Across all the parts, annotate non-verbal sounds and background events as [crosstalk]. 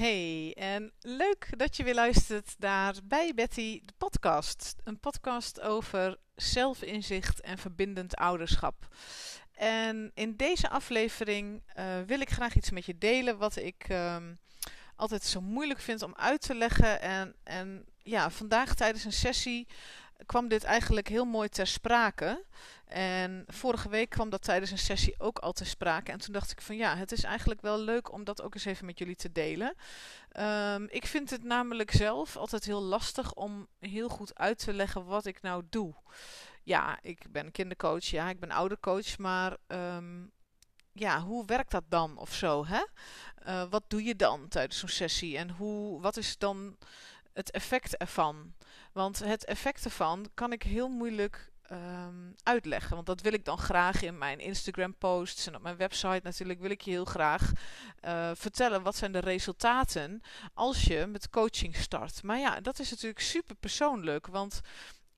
Hey, en leuk dat je weer luistert naar Bij Betty, de podcast. Een podcast over zelfinzicht en verbindend ouderschap. En in deze aflevering uh, wil ik graag iets met je delen wat ik um, altijd zo moeilijk vind om uit te leggen. En, en ja, vandaag tijdens een sessie kwam dit eigenlijk heel mooi ter sprake. En vorige week kwam dat tijdens een sessie ook al ter sprake. En toen dacht ik van ja, het is eigenlijk wel leuk om dat ook eens even met jullie te delen. Um, ik vind het namelijk zelf altijd heel lastig om heel goed uit te leggen wat ik nou doe. Ja, ik ben kindercoach, ja, ik ben oudercoach, maar um, ja, hoe werkt dat dan of zo? Hè? Uh, wat doe je dan tijdens zo'n sessie en hoe, wat is dan het effect ervan? Want het effect ervan kan ik heel moeilijk um, uitleggen. Want dat wil ik dan graag in mijn Instagram posts en op mijn website natuurlijk wil ik je heel graag uh, vertellen wat zijn de resultaten als je met coaching start. Maar ja, dat is natuurlijk super persoonlijk, want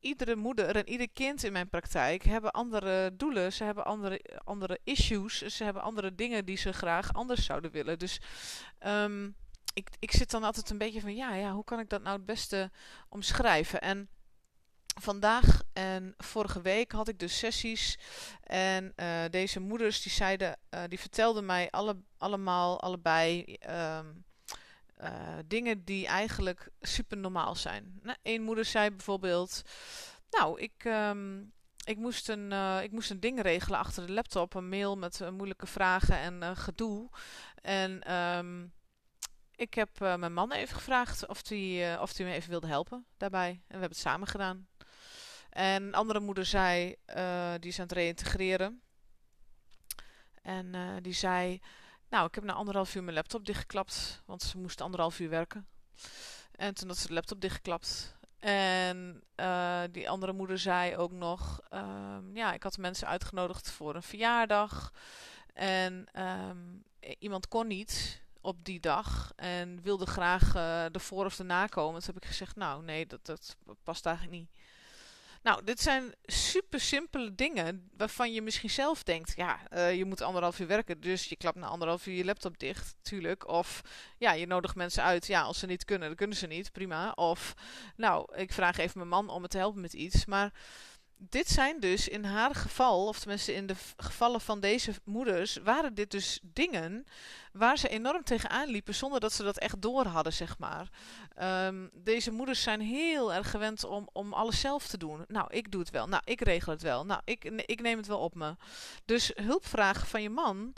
iedere moeder en ieder kind in mijn praktijk hebben andere doelen, ze hebben andere, andere issues, ze hebben andere dingen die ze graag anders zouden willen. Dus um, ik, ik zit dan altijd een beetje van ja, ja, hoe kan ik dat nou het beste omschrijven? En vandaag en vorige week had ik dus sessies. En uh, deze moeders die zeiden, uh, die vertelden mij alle, allemaal, allebei. Um, uh, dingen die eigenlijk super normaal zijn. Nou, Eén moeder zei bijvoorbeeld: Nou, ik, um, ik, moest een, ik moest een ding regelen achter de laptop. Een mail met moeilijke vragen en gedoe. En um, ik heb mijn man even gevraagd of hij of me even wilde helpen daarbij. En we hebben het samen gedaan. En een andere moeder zei, uh, die is aan het reïntegreren. En die zei, nou, ik heb na anderhalf uur mijn laptop dichtgeklapt, want ze moest anderhalf uur werken. En toen had ze de laptop dichtgeklapt. En die andere moeder zei ook nog, um, ja, ik had mensen uitgenodigd voor een verjaardag. En um, iemand kon niet op die dag en wilde graag uh, ervoor of erna komen. Toen heb ik gezegd, nou nee, dat, dat past eigenlijk niet. Nou, dit zijn super simpele dingen waarvan je misschien zelf denkt, ja, uh, je moet anderhalf uur werken, dus je klapt na anderhalf uur je laptop dicht, tuurlijk. Of ja, je nodigt mensen uit, ja, als ze niet kunnen, dan kunnen ze niet, prima. Of nou, ik vraag even mijn man om me te helpen met iets, maar dit zijn dus in haar geval, of tenminste in de gevallen van deze moeders, waren dit dus dingen waar ze enorm tegenaan liepen zonder dat ze dat echt door hadden, zeg maar. Um, deze moeders zijn heel erg gewend om, om alles zelf te doen. Nou, ik doe het wel. Nou, ik regel het wel. Nou, ik, ik neem het wel op me. Dus hulp vragen van je man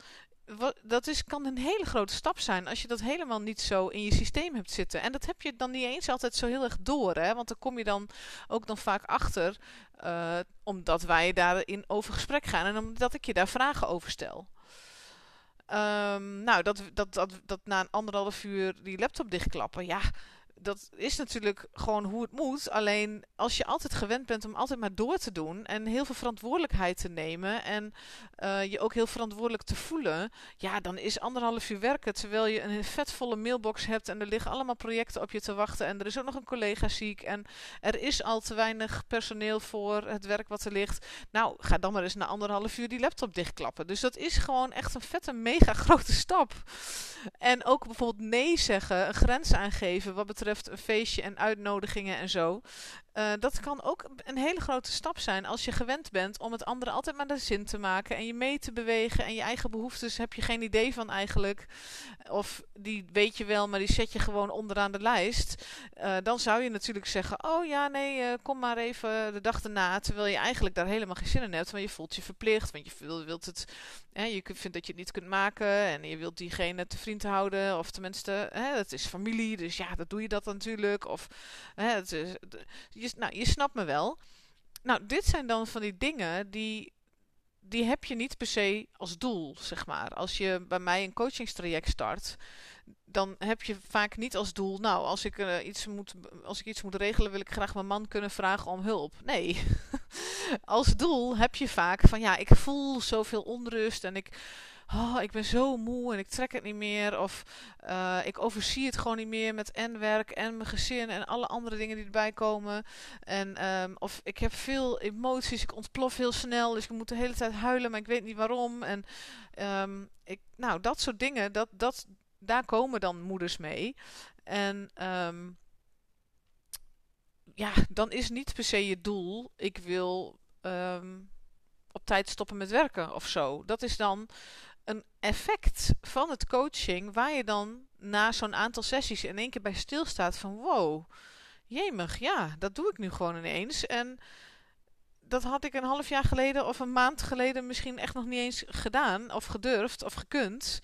dat is, kan een hele grote stap zijn als je dat helemaal niet zo in je systeem hebt zitten. En dat heb je dan niet eens altijd zo heel erg door, hè? want dan kom je dan ook dan vaak achter, uh, omdat wij daarin over gesprek gaan en omdat ik je daar vragen over stel. Um, nou, dat, dat, dat, dat na een anderhalf uur die laptop dichtklappen, ja, dat is natuurlijk gewoon hoe het moet. Alleen als je altijd gewend bent om altijd maar door te doen en heel veel verantwoordelijkheid te nemen en uh, je ook heel verantwoordelijk te voelen, ja, dan is anderhalf uur werken terwijl je een vetvolle mailbox hebt en er liggen allemaal projecten op je te wachten en er is ook nog een collega ziek en er is al te weinig personeel voor het werk wat er ligt. Nou, ga dan maar eens na anderhalf uur die laptop dichtklappen. Dus dat is gewoon echt een vette, mega [laughs] grote stap. En ook bijvoorbeeld nee zeggen, een grens aangeven wat betreft een feestje en uitnodigingen en zo. Uh, dat kan ook een hele grote stap zijn als je gewend bent om het andere altijd maar de zin te maken en je mee te bewegen en je eigen behoeftes heb je geen idee van eigenlijk. Of die weet je wel, maar die zet je gewoon onderaan de lijst. Uh, dan zou je natuurlijk zeggen: Oh ja, nee, uh, kom maar even de dag erna. Terwijl je eigenlijk daar helemaal geen zin in hebt, want je voelt je verplicht, want je wilt het. Hè, je vindt dat je het niet kunt maken en je wilt diegene te vriend houden, of tenminste, hè, het is familie, dus ja, dat doe je dat natuurlijk. Of hè, het is, je, nou, je snapt me wel. Nou, dit zijn dan van die dingen die, die heb je niet per se als doel, zeg maar. Als je bij mij een coachingstraject start, dan heb je vaak niet als doel, nou, als ik, uh, iets, moet, als ik iets moet regelen, wil ik graag mijn man kunnen vragen om hulp. Nee. [laughs] als doel heb je vaak van, ja, ik voel zoveel onrust en ik oh, ik ben zo moe en ik trek het niet meer. Of uh, ik overzie het gewoon niet meer met en werk en mijn gezin en alle andere dingen die erbij komen. En, um, of ik heb veel emoties, ik ontplof heel snel, dus ik moet de hele tijd huilen, maar ik weet niet waarom. En um, ik, nou, dat soort dingen, dat, dat, daar komen dan moeders mee. En ehm, ja, dan is niet per se je doel, ik wil ehm, op tijd stoppen met werken of zo. Dat is dan een effect van het coaching waar je dan na zo'n aantal sessies in één keer bij stilstaat van wow, jemig, ja, dat doe ik nu gewoon ineens. En dat had ik een half jaar geleden of een maand geleden misschien echt nog niet eens gedaan of gedurfd of gekund.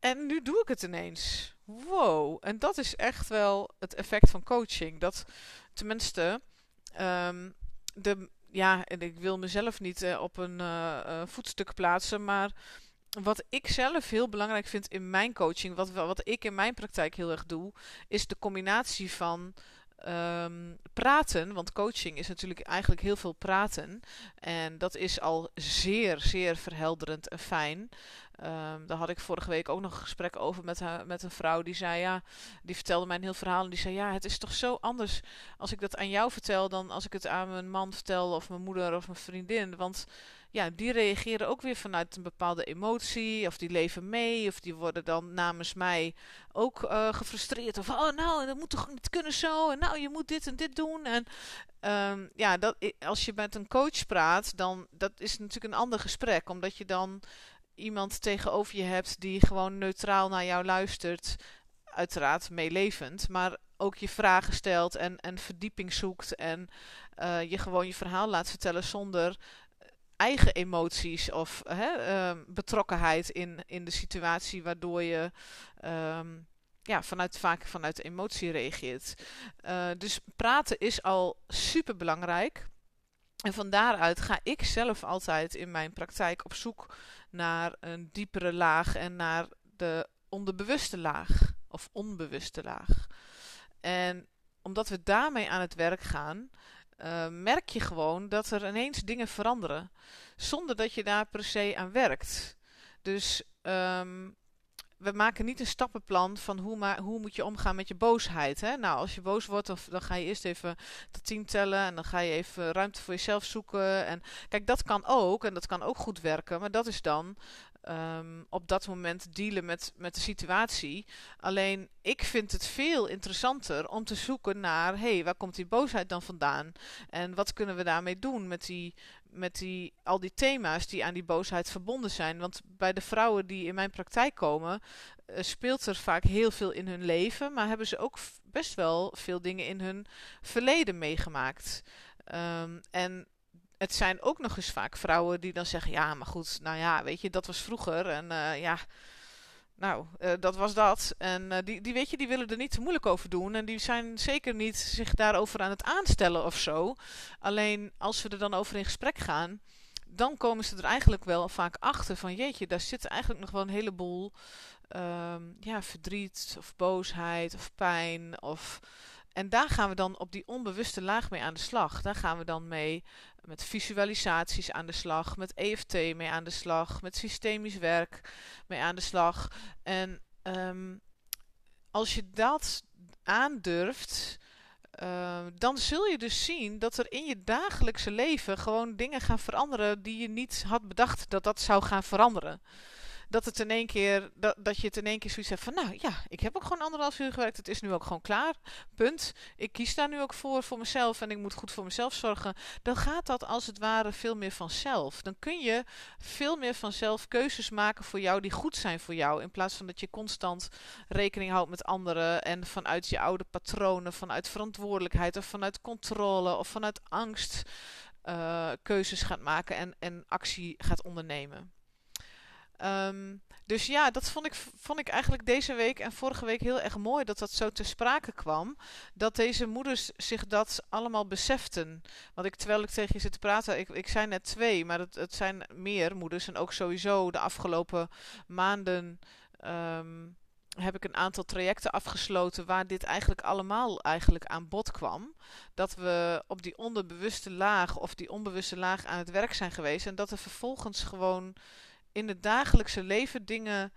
En nu doe ik het ineens. Wow. En dat is echt wel het effect van coaching. Dat tenminste, um, de, ja, en ik wil mezelf niet uh, op een uh, voetstuk plaatsen, maar wat ik zelf heel belangrijk vind in mijn coaching, wat, wat ik in mijn praktijk heel erg doe, is de combinatie van um, praten. Want coaching is natuurlijk eigenlijk heel veel praten. En dat is al zeer, zeer verhelderend en fijn. Um, daar had ik vorige week ook nog een gesprek over met, met een vrouw die zei, ja, die vertelde mij een heel verhaal en die zei, ja, het is toch zo anders als ik dat aan jou vertel dan als ik het aan mijn man vertel of mijn moeder of mijn vriendin. Want ja, die reageren ook weer vanuit een bepaalde emotie, of die leven mee, of die worden dan namens mij ook uh, gefrustreerd. Of, oh nou, dat moet toch niet kunnen zo, en nou, je moet dit en dit doen. En um, ja, dat, als je met een coach praat, dan dat is natuurlijk een ander gesprek, omdat je dan iemand tegenover je hebt die gewoon neutraal naar jou luistert, uiteraard meelevend, maar ook je vragen stelt en, en verdieping zoekt en uh, je gewoon je verhaal laat vertellen zonder eigen emoties of hè, uh, betrokkenheid in, in de situatie, waardoor je um, ja, vanuit, vaak vanuit emotie reageert. Uh, dus praten is al super belangrijk. En van daaruit ga ik zelf altijd in mijn praktijk op zoek naar een diepere laag en naar de onderbewuste laag of onbewuste laag. En omdat we daarmee aan het werk gaan, uh, merk je gewoon dat er ineens dingen veranderen. Zonder dat je daar per se aan werkt. Dus um, we maken niet een stappenplan van hoe, hoe moet je omgaan met je boosheid. Hè? Nou, als je boos wordt, dan, dan ga je eerst even tot tien tellen. En dan ga je even ruimte voor jezelf zoeken. En kijk, dat kan ook. En dat kan ook goed werken. Maar dat is dan um, op dat moment dealen met, met de situatie. Alleen ik vind het veel interessanter om te zoeken naar: hé, hey, waar komt die boosheid dan vandaan? En wat kunnen we daarmee doen met, die, met die, al die thema's die aan die boosheid verbonden zijn? Want bij de vrouwen die in mijn praktijk komen, uh, speelt er vaak heel veel in hun leven, maar hebben ze ook best wel veel dingen in hun verleden meegemaakt. Um, en het zijn ook nog eens vaak vrouwen die dan zeggen: Ja, maar goed, nou ja, weet je, dat was vroeger. En uh, ja, nou, uh, dat was dat. En uh, die, die, weet je, die willen er niet te moeilijk over doen. En die zijn zeker niet zich daarover aan het aanstellen of zo. Alleen als we er dan over in gesprek gaan, dan komen ze er eigenlijk wel vaak achter van: Jeetje, daar zit eigenlijk nog wel een heleboel um, ja, verdriet of boosheid of pijn of. En daar gaan we dan op die onbewuste laag mee aan de slag. Daar gaan we dan mee met visualisaties aan de slag, met EFT mee aan de slag, met systemisch werk mee aan de slag. En um, als je dat aandurft, uh, dan zul je dus zien dat er in je dagelijkse leven gewoon dingen gaan veranderen die je niet had bedacht dat dat zou gaan veranderen dat het in één keer, dat, dat je het in één keer zoiets hebt van, nou ja, ik heb ook gewoon anderhalf uur gewerkt, het is nu ook gewoon klaar, punt. Ik kies daar nu ook voor, voor mezelf en ik moet goed voor mezelf zorgen. Dan gaat dat als het ware veel meer vanzelf. Dan kun je veel meer vanzelf keuzes maken voor jou die goed zijn voor jou, in plaats van dat je constant rekening houdt met anderen en vanuit je oude patronen, vanuit verantwoordelijkheid of vanuit controle of vanuit angst uh, keuzes gaat maken en, en actie gaat ondernemen. Um, dus ja, dat vond ik, vond ik eigenlijk deze week en vorige week heel erg mooi dat dat zo ter sprake kwam. Dat deze moeders zich dat allemaal beseften. Want ik, terwijl ik tegen je zit te praten, ik, ik zei net twee, maar het, het zijn meer moeders. En ook sowieso de afgelopen maanden um, heb ik een aantal trajecten afgesloten waar dit eigenlijk allemaal eigenlijk aan bod kwam. Dat we op die onderbewuste laag of die onbewuste laag aan het werk zijn geweest. En dat er vervolgens gewoon in het dagelijkse leven dingen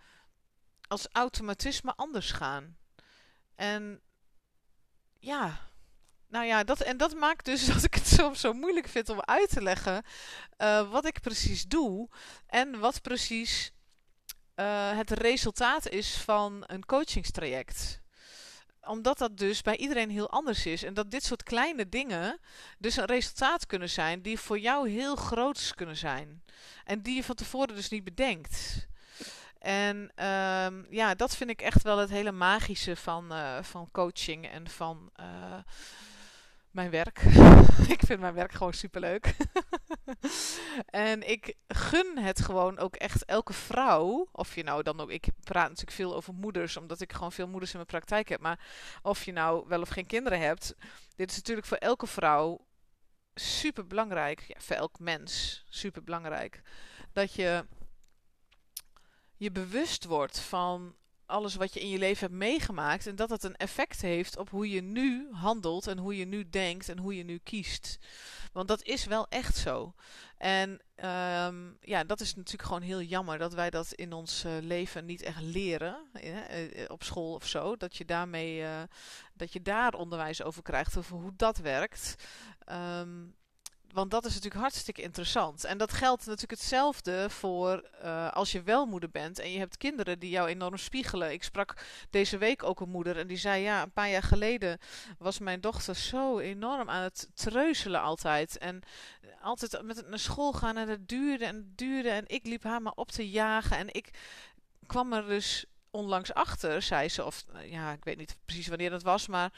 als automatisme anders gaan. En ja, nou ja, dat, en dat maakt dus [laughs] dat ik het soms zo moeilijk vind om uit te leggen uh, wat ik precies doe en wat precies uh, het resultaat is van een coachingstraject omdat dat dus bij iedereen heel anders is. En dat dit soort kleine dingen dus een resultaat kunnen zijn die voor jou heel groot kunnen zijn. En die je van tevoren dus niet bedenkt. En um, ja, dat vind ik echt wel het hele magische van, uh, van coaching en van uh, mijn werk. [laughs] ik vind mijn werk gewoon superleuk. [laughs] [laughs] en ik gun het gewoon ook echt elke vrouw. Of je nou dan ook. Ik praat natuurlijk veel over moeders, omdat ik gewoon veel moeders in mijn praktijk heb. Maar of je nou wel of geen kinderen hebt. Dit is natuurlijk voor elke vrouw super belangrijk. Ja, voor elk mens super belangrijk. Dat je je bewust wordt van alles wat je in je leven hebt meegemaakt. En dat het een effect heeft op hoe je nu handelt en hoe je nu denkt en hoe je nu kiest. Want dat is wel echt zo. En um, ja, dat is natuurlijk gewoon heel jammer dat wij dat in ons uh, leven niet echt leren. Uh, op school of zo. Dat je daarmee dat je daar onderwijs over krijgt over hoe dat werkt. Um, want dat is natuurlijk hartstikke interessant. En dat geldt natuurlijk hetzelfde voor uh, als je wel moeder bent en je hebt kinderen die jou enorm spiegelen. Ik sprak deze week ook een moeder en die zei: Ja, een paar jaar geleden was mijn dochter zo enorm aan het treuzelen altijd. En altijd met het naar school gaan en het duurde en het duurde. En ik liep haar maar op te jagen. En ik kwam er dus onlangs achter, zei ze, of ja, ik weet niet precies wanneer dat was, maar.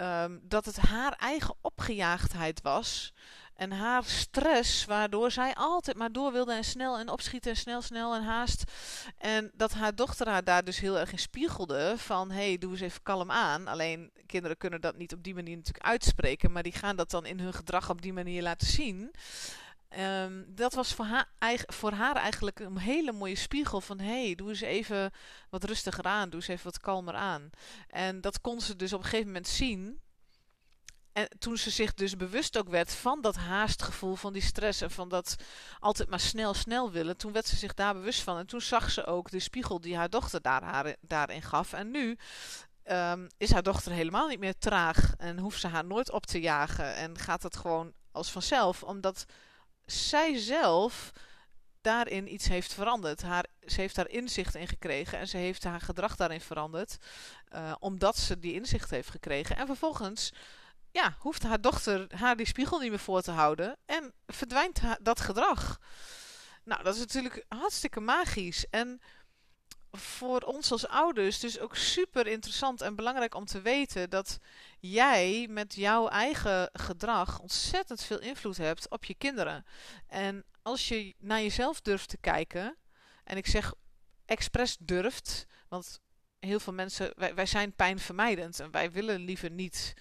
Um, dat het haar eigen opgejaagdheid was en haar stress, waardoor zij altijd maar door wilde en snel en opschieten en snel, snel en haast. En dat haar dochter haar daar dus heel erg in spiegelde van, hé, hey, doe eens even kalm aan. Alleen kinderen kunnen dat niet op die manier natuurlijk uitspreken, maar die gaan dat dan in hun gedrag op die manier laten zien. Um, dat was voor haar, voor haar eigenlijk een hele mooie spiegel van... hey, doe eens even wat rustiger aan, doe eens even wat kalmer aan. En dat kon ze dus op een gegeven moment zien... En toen ze zich dus bewust ook werd van dat haastgevoel, van die stress en van dat altijd maar snel, snel willen, toen werd ze zich daar bewust van. En toen zag ze ook de spiegel die haar dochter daar, haar, daarin gaf. En nu um, is haar dochter helemaal niet meer traag en hoeft ze haar nooit op te jagen. En gaat het gewoon als vanzelf, omdat zij zelf daarin iets heeft veranderd. Haar, ze heeft daar inzicht in gekregen en ze heeft haar gedrag daarin veranderd, uh, omdat ze die inzicht heeft gekregen. En vervolgens ja, hoeft haar dochter haar die spiegel niet meer voor te houden en verdwijnt dat gedrag. Nou, dat is natuurlijk hartstikke magisch. En voor ons als ouders dus ook super interessant en belangrijk om te weten dat jij met jouw eigen gedrag ontzettend veel invloed hebt op je kinderen. En als je naar jezelf durft te kijken, en ik zeg expres durft, want heel veel mensen, wij, wij zijn pijnvermijdend en wij willen liever niet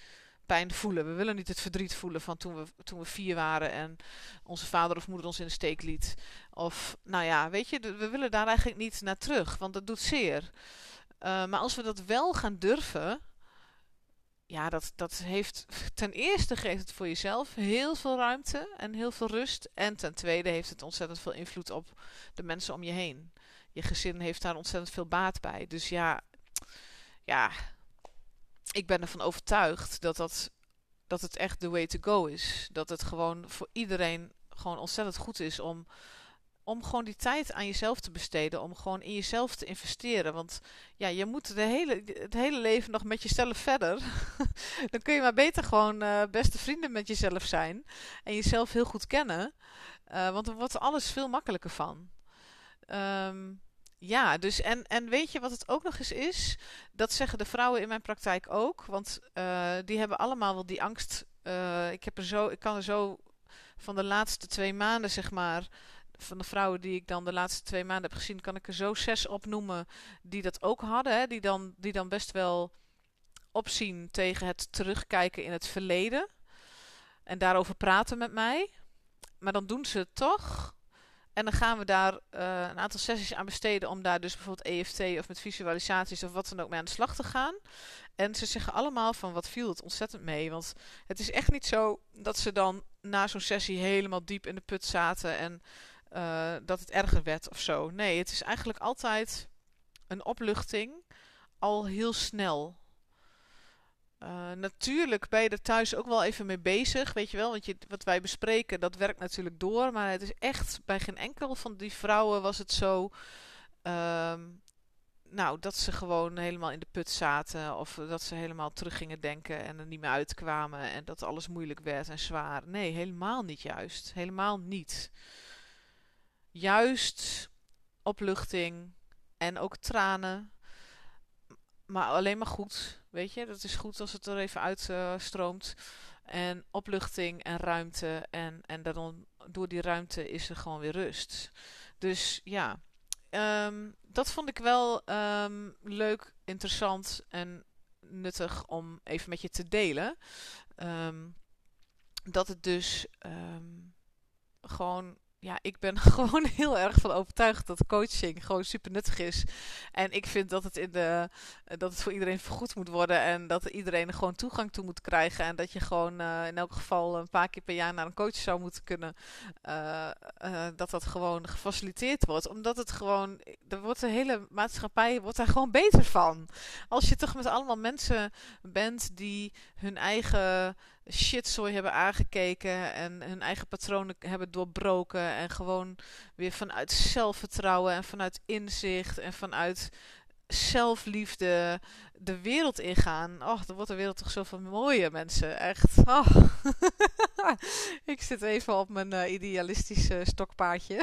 pijn voelen. We willen niet het verdriet voelen van toen we, toen we vier waren en onze vader of moeder ons in de steek liet. Of, nou ja, weet je, we willen daar eigenlijk niet naar terug, want dat doet zeer. Uh, maar als we dat wel gaan durven, ja, dat, dat heeft ten eerste geeft het voor jezelf heel veel ruimte en heel veel rust. En ten tweede heeft het ontzettend veel invloed op de mensen om je heen. Je gezin heeft daar ontzettend veel baat bij. Dus ja, ja, ik ben ervan overtuigd dat, dat, dat het echt the way to go is. Dat het gewoon voor iedereen gewoon ontzettend goed is om, om gewoon die tijd aan jezelf te besteden. Om gewoon in jezelf te investeren. Want ja, je moet de hele, het hele leven nog met jezelf verder. [laughs] Dan kun je maar beter gewoon uh, beste vrienden met jezelf zijn. En jezelf heel goed kennen. Uh, want er wordt alles veel makkelijker van. Um, ja, dus en, en weet je wat het ook nog eens is? Dat zeggen de vrouwen in mijn praktijk ook. Want uh, die hebben allemaal wel die angst. Uh, ik, heb er zo, ik kan er zo van de laatste twee maanden, zeg maar. Van de vrouwen die ik dan de laatste twee maanden heb gezien, kan ik er zo zes opnoemen die dat ook hadden. Hè? Die, dan, die dan best wel opzien tegen het terugkijken in het verleden. En daarover praten met mij. Maar dan doen ze het toch en dan gaan we daar uh, een aantal sessies aan besteden om daar dus bijvoorbeeld EFT of met visualisaties of wat dan ook mee aan de slag te gaan. En ze zeggen allemaal van wat viel het ontzettend mee. Want het is echt niet zo dat ze dan na zo'n sessie helemaal diep in de put zaten en uh, dat het erger werd of zo. Nee, het is eigenlijk altijd een opluchting al heel snel. Uh, natuurlijk ben je er thuis ook wel even mee bezig, weet je wel. Want je, wat wij bespreken, dat werkt natuurlijk door. Maar het is echt, bij geen enkel van die vrouwen was het zo... ehm, nou, dat ze gewoon helemaal in de put zaten. Of dat ze helemaal terug gingen denken en er niet meer uitkwamen. En dat alles moeilijk werd en zwaar. Nee, helemaal niet juist. Helemaal niet. Juist opluchting en ook tranen. Maar alleen maar goed. Weet je, dat is goed als het er even uitstroomt. en opluchting en ruimte. En, en dan door die ruimte is er gewoon weer rust. Dus ja, um, dat vond ik wel um, leuk, interessant en nuttig om even met je te delen. Um, dat het dus gewoon ja, ik ben [laughs] gewoon heel erg van overtuigd dat coaching gewoon super nuttig is. En ik vind dat het, in de, dat het voor iedereen vergoed moet worden. En dat iedereen er gewoon toegang toe moet krijgen. En dat je gewoon uh, in elk geval een paar keer per jaar naar een coach zou moeten kunnen. Uh, dat dat gewoon gefaciliteerd wordt. Omdat het gewoon, er wordt de hele maatschappij wordt daar gewoon beter van. Als je toch met allemaal mensen bent die hun eigen shitzooi hebben aangekeken en hun eigen patronen hebben doorbroken en gewoon weer vanuit zelfvertrouwen en vanuit inzicht en vanuit zelfliefde de wereld ingaan. Och, dan wordt de wereld toch zoveel mooier, mensen. Echt. Oh. [laughs] ik zit even op mijn uh, idealistische stokpaardje.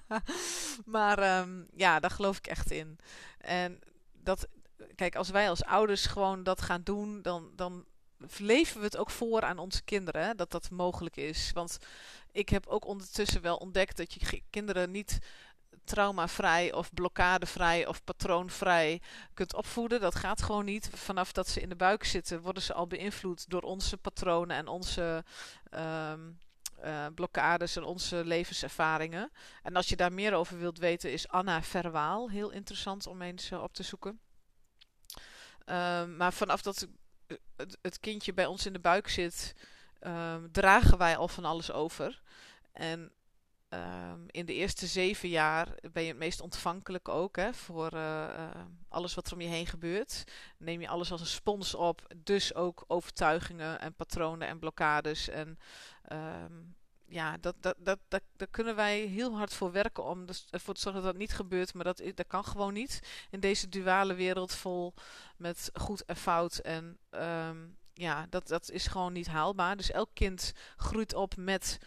[laughs] maar um, ja, daar geloof ik echt in. En dat, kijk, als wij als ouders gewoon dat gaan doen, dan, dan leven we het ook voor aan onze kinderen, dat dat mogelijk is. Want ik heb ook ondertussen wel ontdekt dat je kinderen niet traumavrij of blokkadevrij of patroonvrij kunt opvoeden. Dat gaat gewoon niet. Vanaf dat ze in de buik zitten, worden ze al beïnvloed door onze patronen en onze um, uh, blokkades en onze levenservaringen. En als je daar meer over wilt weten, is Anna Verwaal heel interessant om eens uh, op te zoeken. Um, maar vanaf dat het, kindje bij ons in de buik zit, um, dragen wij al van alles over. En um, in de eerste zeven jaar ben je het meest ontvankelijk ook hè, voor uh, uh, alles wat er om je heen gebeurt. Neem je alles als een spons op, dus ook overtuigingen en patronen en blokkades. En um, ja, dat, dat, dat, dat, daar kunnen wij heel hard voor werken om dus ervoor te zorgen dat dat niet gebeurt. Maar dat, dat kan gewoon niet in deze duale wereld vol met goed en fout. En um, ja, dat, dat is gewoon niet haalbaar. Dus elk kind groeit op met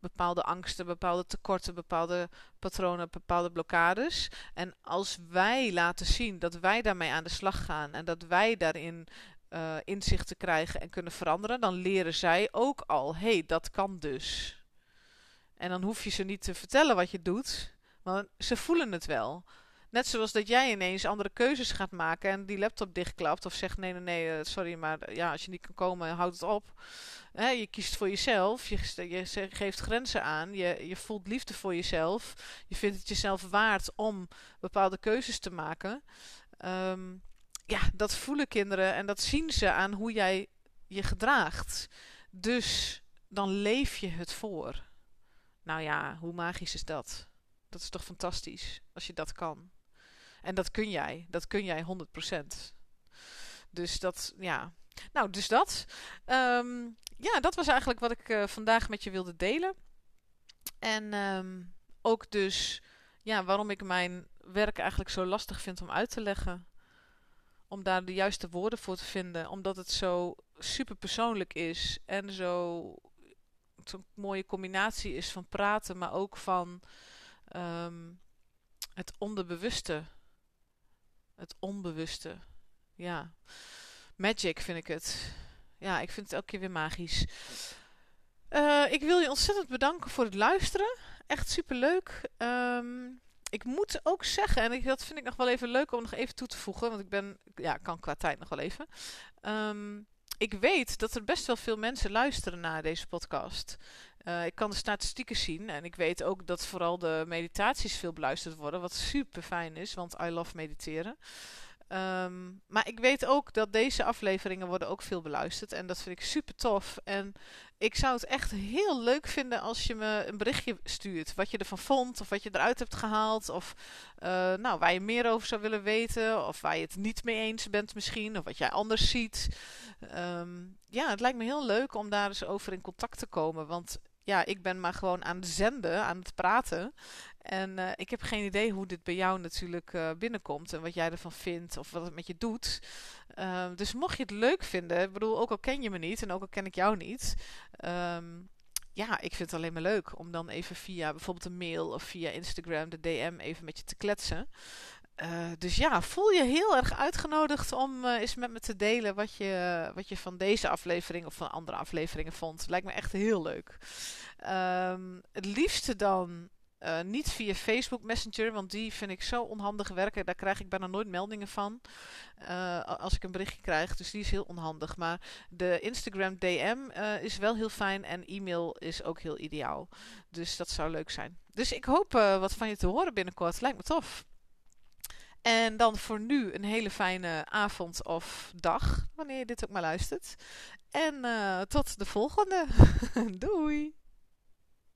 bepaalde angsten, bepaalde tekorten, bepaalde patronen, bepaalde blokkades. En als wij laten zien dat wij daarmee aan de slag gaan en dat wij daarin uh, inzichten krijgen en kunnen veranderen, dan leren zij ook al, hé, hey, dat kan dus. En dan hoef je ze niet te vertellen wat je doet, want ze voelen het wel. Net zoals dat jij ineens andere keuzes gaat maken en die laptop dichtklapt of zegt nee, nee, nee, eh, sorry, maar ja, als je niet kan komen, houd het op. Je kiest voor jezelf, je, je, geeft grenzen aan, je, je voelt liefde voor jezelf, je vindt het jezelf waard om bepaalde keuzes te maken. Um, ja, dat voelen kinderen en dat zien ze aan hoe jij je gedraagt. Dus dan leef je het voor. Nou ja, hoe magisch is dat? Dat is toch fantastisch als je dat kan. En dat kun jij. Dat kun jij 100%. Dus dat, ja. Nou, dus dat. Um, ja, dat was eigenlijk wat ik uh, vandaag met je wilde delen. En um, ook dus, ja, waarom ik mijn werk eigenlijk zo lastig vind om uit te leggen om daar de juiste woorden voor te vinden. Omdat het zo super persoonlijk is en zo zo'n mooie combinatie is van praten, maar ook van um, het onderbewuste. Het onbewuste. Ja. Magic vind ik het. Ja, ik vind het elke keer weer magisch. Uh, ik wil je ontzettend bedanken voor het luisteren. Echt super leuk. Um, ik moet ook zeggen, en ik, dat vind ik nog wel even leuk om nog even toe te voegen, want ik ben, ja, kan qua tijd nog wel even. Um, ik weet dat er best wel veel mensen luisteren naar deze podcast. Uh, ik kan de statistieken zien en ik weet ook dat vooral de meditaties veel beluisterd worden, wat super fijn is, want I love mediteren. Um, maar ik weet ook dat deze afleveringen worden ook veel beluisterd. En dat vind ik super tof. En ik zou het echt heel leuk vinden als je me een berichtje stuurt. Wat je ervan vond, of wat je eruit hebt gehaald. Of uh, nou, waar je meer over zou willen weten. Of waar je het niet mee eens bent misschien. Of wat jij anders ziet. Um, ja, het lijkt me heel leuk om daar eens over in contact te komen. Want ja, ik ben maar gewoon aan het zenden, aan het praten. En uh, ik heb geen idee hoe dit bij jou natuurlijk uh, binnenkomt en wat jij ervan vindt of wat het met je doet. Uh, dus mocht je het leuk vinden, ik bedoel, ook al ken je me niet en ook al ken ik jou niet. Um, ja, ik vind het alleen maar leuk om dan even via bijvoorbeeld een mail of via Instagram, de DM, even met je te kletsen. Uh, dus ja, voel je heel erg uitgenodigd om uh, eens met me te delen wat je, wat je van deze aflevering of van andere afleveringen vond. Lijkt me echt heel leuk. Um, het liefste dan uh, niet via Facebook Messenger, want die vind ik zo onhandig werken. Daar krijg ik bijna nooit meldingen van als ik een berichtje krijg. Dus die is heel onhandig. Maar de Instagram DM is wel heel fijn en e-mail is ook heel ideaal. Dus dat zou leuk zijn. Dus ik hoop wat van je te horen binnenkort. Lijkt me tof. En dan voor nu een hele fijne avond of dag, wanneer je dit ook maar luistert. En tot de volgende. [laughs] Doei!